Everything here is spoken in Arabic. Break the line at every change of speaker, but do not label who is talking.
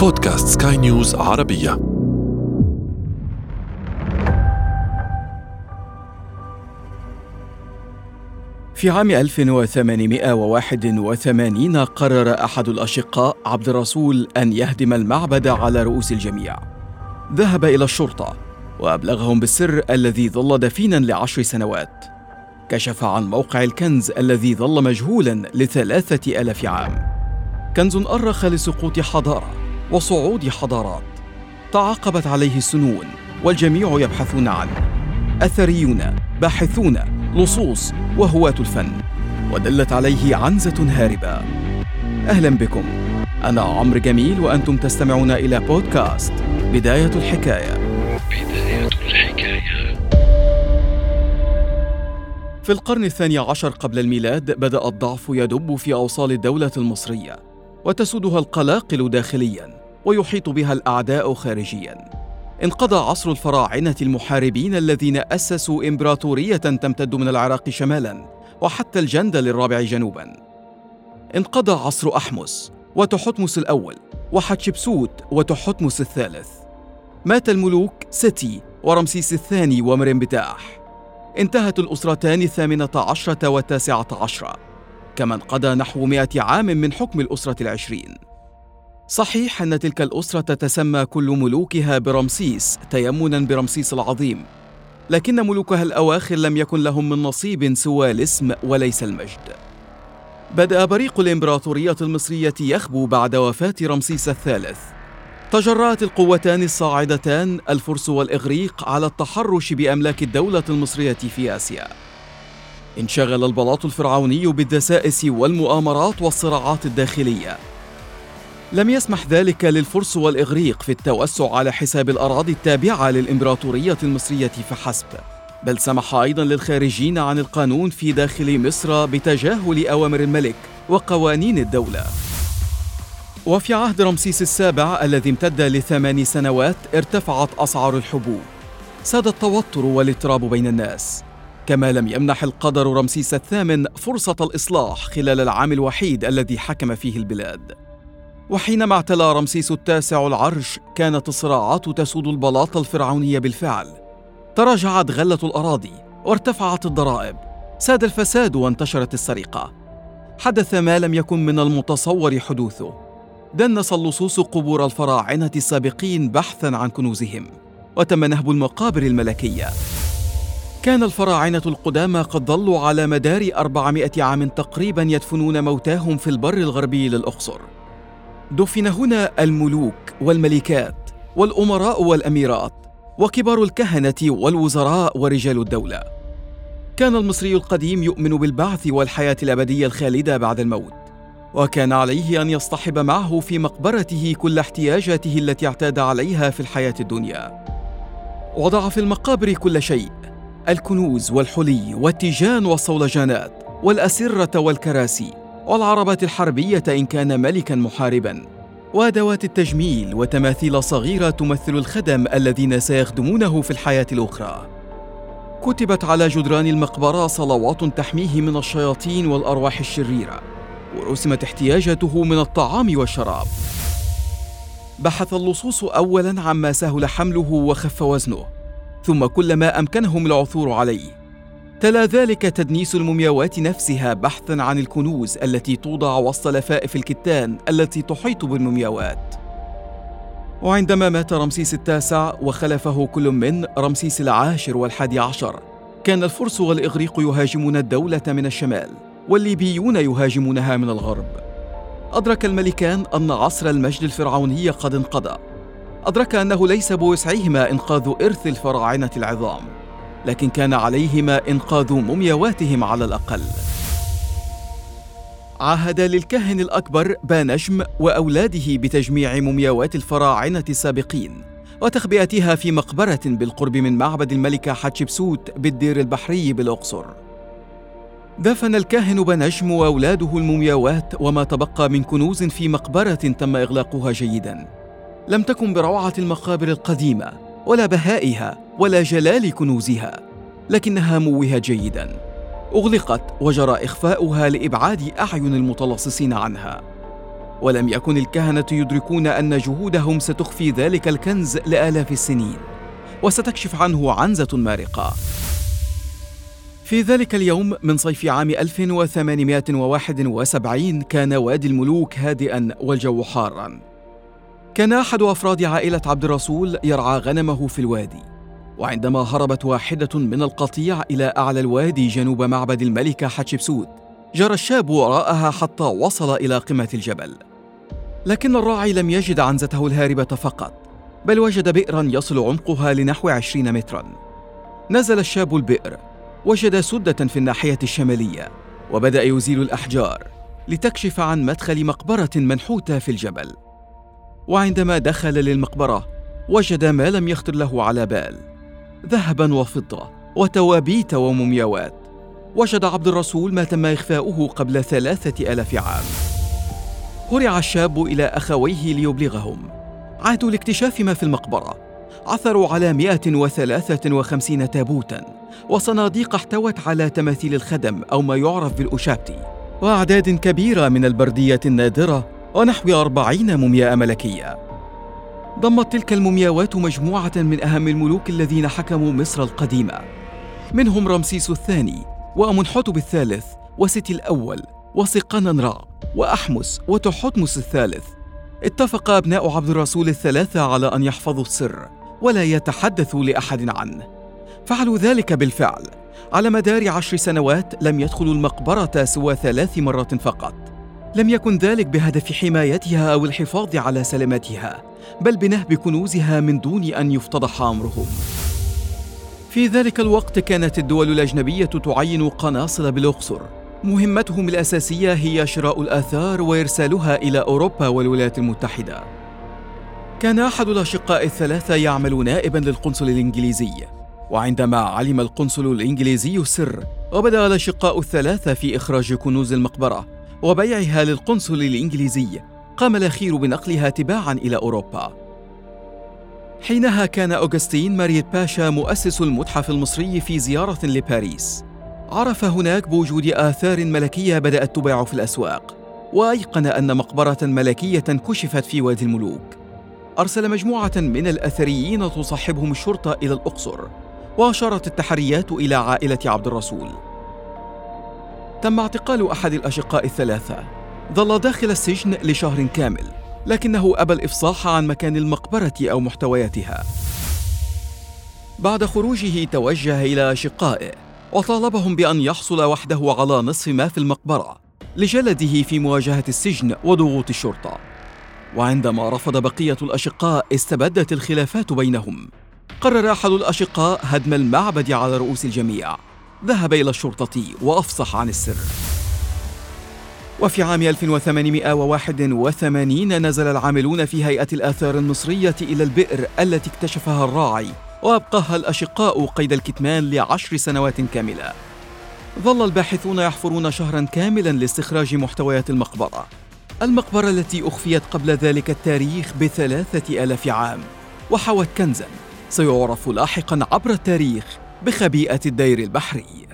بودكاست سكاي نيوز عربية.
في عام 1881 قرر أحد الأشقاء عبد الرسول أن يهدم المعبد على رؤوس الجميع. ذهب إلى الشرطة وأبلغهم بالسر الذي ظل دفينا لعشر سنوات. كشف عن موقع الكنز الذي ظل مجهولا لثلاثة ألاف عام. كنز أرخ لسقوط حضارة. وصعود حضارات تعاقبت عليه السنون والجميع يبحثون عنه. أثريون باحثون لصوص وهواة الفن ودلت عليه عنزة هاربة. أهلا بكم. أنا عمرو جميل وأنتم تستمعون إلى بودكاست بداية الحكاية.
بداية الحكاية.
في القرن الثاني عشر قبل الميلاد بدأ الضعف يدب في أوصال الدولة المصرية وتسودها القلاقل داخليا. ويحيط بها الأعداء خارجيا. انقضى عصر الفراعنة المحاربين الذين أسسوا إمبراطورية تمتد من العراق شمالا وحتى الجندل الرابع جنوبا. انقضى عصر أحمس وتحتمس الأول وحتشبسوت وتحتمس الثالث. مات الملوك ستي ورمسيس الثاني ومرنبتاح انتهت الأسرتان الثامنة عشرة والتاسعة عشرة. كما انقضى نحو مئة عام من حكم الأسرة العشرين. صحيح أن تلك الأسرة تسمى كل ملوكها برمسيس تيمنا برمسيس العظيم. لكن ملوكها الأواخر لم يكن لهم من نصيب سوى الاسم وليس المجد. بدأ بريق الإمبراطورية المصرية يخبو بعد وفاة رمسيس الثالث. تجرأت القوتان الصاعدتان الفرس والإغريق على التحرش بأملاك الدولة المصرية في آسيا. انشغل البلاط الفرعوني بالدسائس والمؤامرات والصراعات الداخلية. لم يسمح ذلك للفرس والإغريق في التوسع على حساب الأراضي التابعة للإمبراطورية المصرية فحسب بل سمح أيضا للخارجين عن القانون في داخل مصر بتجاهل أوامر الملك وقوانين الدولة. وفي عهد رمسيس السابع الذي امتد لثمان سنوات ارتفعت أسعار الحبوب. ساد التوتر والاضطراب بين الناس. كما لم يمنح القدر رمسيس الثامن فرصة الإصلاح خلال العام الوحيد الذي حكم فيه البلاد. وحينما اعتلى رمسيس التاسع العرش كانت الصراعات تسود البلاط الفرعوني بالفعل. تراجعت غلة الأراضي وارتفعت الضرائب. ساد الفساد وانتشرت السرقة. حدث ما لم يكن من المتصور حدوثه. دنس اللصوص قبور الفراعنة السابقين بحثا عن كنوزهم. وتم نهب المقابر الملكية. كان الفراعنة القدامى قد ظلوا على مدار أربعمائة عام تقريبا يدفنون موتاهم في البر الغربي للأقصر. دفن هنا الملوك والملكات والأمراء والأميرات وكبار الكهنة والوزراء ورجال الدولة. كان المصري القديم يؤمن بالبعث والحياة الأبدية الخالدة بعد الموت وكان عليه أن يصطحب معه في مقبرته كل احتياجاته التي اعتاد عليها في الحياة الدنيا. وضع في المقابر كل شيء الكنوز والحلي والتيجان والصولجانات والأسرة والكراسي. والعربات الحربية إن كان ملكا محاربا. وأدوات التجميل وتماثيل صغيرة تمثل الخدم الذين سيخدمونه في الحياة الأخرى. كتبت على جدران المقبرة صلوات تحميه من الشياطين والأرواح الشريرة ورسمت احتياجاته من الطعام والشراب. بحث اللصوص أولا عما سهل حمله وخف وزنه ثم كل ما أمكنهم العثور عليه. تلا ذلك تدنيس المومياوات نفسها بحثا عن الكنوز التي توضع وسط لفائف الكتان التي تحيط بالمومياوات. وعندما مات رمسيس التاسع وخلفه كل من رمسيس العاشر والحادي عشر كان الفرس والإغريق يهاجمون الدولة من الشمال والليبيون يهاجمونها من الغرب. أدرك الملكان أن عصر المجد الفرعوني قد انقضى. أدرك أنه ليس بوسعهما إنقاذ إرث الفراعنة العظام. لكن كان عليهما إنقاذ مومياواتهم على الأقل. عهد للكاهن الأكبر بانجم وأولاده بتجميع مومياوات الفراعنة السابقين وتخبئتها في مقبرة بالقرب من معبد الملكه حتشبسوت بالدير البحري بالأقصر. دفن الكاهن بنجم وأولاده المومياوات وما تبقى من كنوز في مقبرة تم إغلاقها جيدا. لم تكن بروعه المقابر القديمة ولا بهائها ولا جلال كنوزها لكنها موهت جيدا. أغلقت وجرى إخفاؤها لإبعاد أعين المتلصصين عنها. ولم يكن الكهنة يدركون أن جهودهم ستخفي ذلك الكنز لآلاف السنين وستكشف عنه عنزة مارقة. في ذلك اليوم من صيف عام 1871 كان وادي الملوك هادئا والجو حارا. كان أحد أفراد عائلة عبد الرسول يرعى غنمه في الوادي. وعندما هربت واحدة من القطيع إلى أعلى الوادي جنوب معبد الملكة حتشبسوت جرى الشاب وراءها حتى وصل إلى قمة الجبل. لكن الراعي لم يجد عنزته الهاربة فقط بل وجد بئرا يصل عمقها لنحو عشرين مترا. نزل الشاب البئر وجد سدة في الناحية الشمالية وبدأ يزيل الأحجار لتكشف عن مدخل مقبرة منحوتة في الجبل. وعندما دخل للمقبرة وجد ما لم يخطر له على بال. ذهبا وفضة وتوابيت ومومياوات وجد عبد الرسول ما تم إخفاؤه قبل ثلاثة ألاف عام. هرع الشاب إلى أخويه ليبلغهم. عادوا لاكتشاف ما في المقبرة. عثروا على 153 تابوتا. وصناديق احتوت على تماثيل الخدم أو ما يعرف بالأشابتي. وأعداد كبيرة من البردية النادرة ونحو أربعين مومياء ملكية. ضمت تلك المومياوات مجموعة من أهم الملوك الذين حكموا مصر القديمة. منهم رمسيس الثاني وأمنحتب الثالث وستي الأول وسقننرا وأحمس وتحتمس الثالث. اتفق أبناء عبد الرسول الثلاثة على أن يحفظوا السر ولا يتحدثوا لأحد عنه. فعلوا ذلك بالفعل. على مدار عشر سنوات لم يدخلوا المقبرة سوى ثلاث مرات فقط. لم يكن ذلك بهدف حمايتها أو الحفاظ على سلامتها بل بنهب كنوزها من دون أن يفتضح أمرهم في ذلك الوقت كانت الدول الأجنبية تعين قناصل بالأقصر مهمتهم الأساسية هي شراء الآثار وإرسالها إلى أوروبا والولايات المتحدة. كان أحد الأشقاء الثلاثة يعمل نائبا للقنصل الإنجليزي. وعندما علم القنصل الإنجليزي السر وبدأ الأشقاء الثلاثة في إخراج كنوز المقبرة. وبيعها للقنصل الإنجليزي. قام الأخير بنقلها تباعا إلى أوروبا. حينها كان أوغستين ماريت باشا مؤسس المتحف المصري في زيارة لباريس. عرف هناك بوجود آثار ملكية بدأت تباع في الأسواق وأيقن أن مقبرة ملكية كشفت في وادي الملوك. أرسل مجموعة من الأثريين تصحبهم الشرطة إلى الأقصر وأشارت التحريات إلى عائلة عبد الرسول. تم اعتقال أحد الأشقاء الثلاثة. ظل داخل السجن لشهر كامل لكنه أبى الإفصاح عن مكان المقبرة أو محتوياتها. بعد خروجه توجه إلى أشقائه وطالبهم بأن يحصل وحده على نصف ما في المقبرة لجلده في مواجهة السجن وضغوط الشرطة. وعندما رفض بقية الأشقاء استبدت الخلافات بينهم. قرر أحد الأشقاء هدم المعبد على رؤوس الجميع. ذهب إلى الشرطة وأفصح عن السر. وفي عام 1881 نزل العاملون في هيئة الآثار المصرية إلى البئر التي اكتشفها الراعي وأبقاها الأشقاء قيد الكتمان لعشر سنوات كاملة. ظل الباحثون يحفرون شهرا كاملا لاستخراج محتويات المقبرة. المقبرة التي أخفيت قبل ذلك التاريخ بثلاثة آلاف عام. وحوت كنزا. سيعرف لاحقا عبر التاريخ بخبيئة الدير البحري.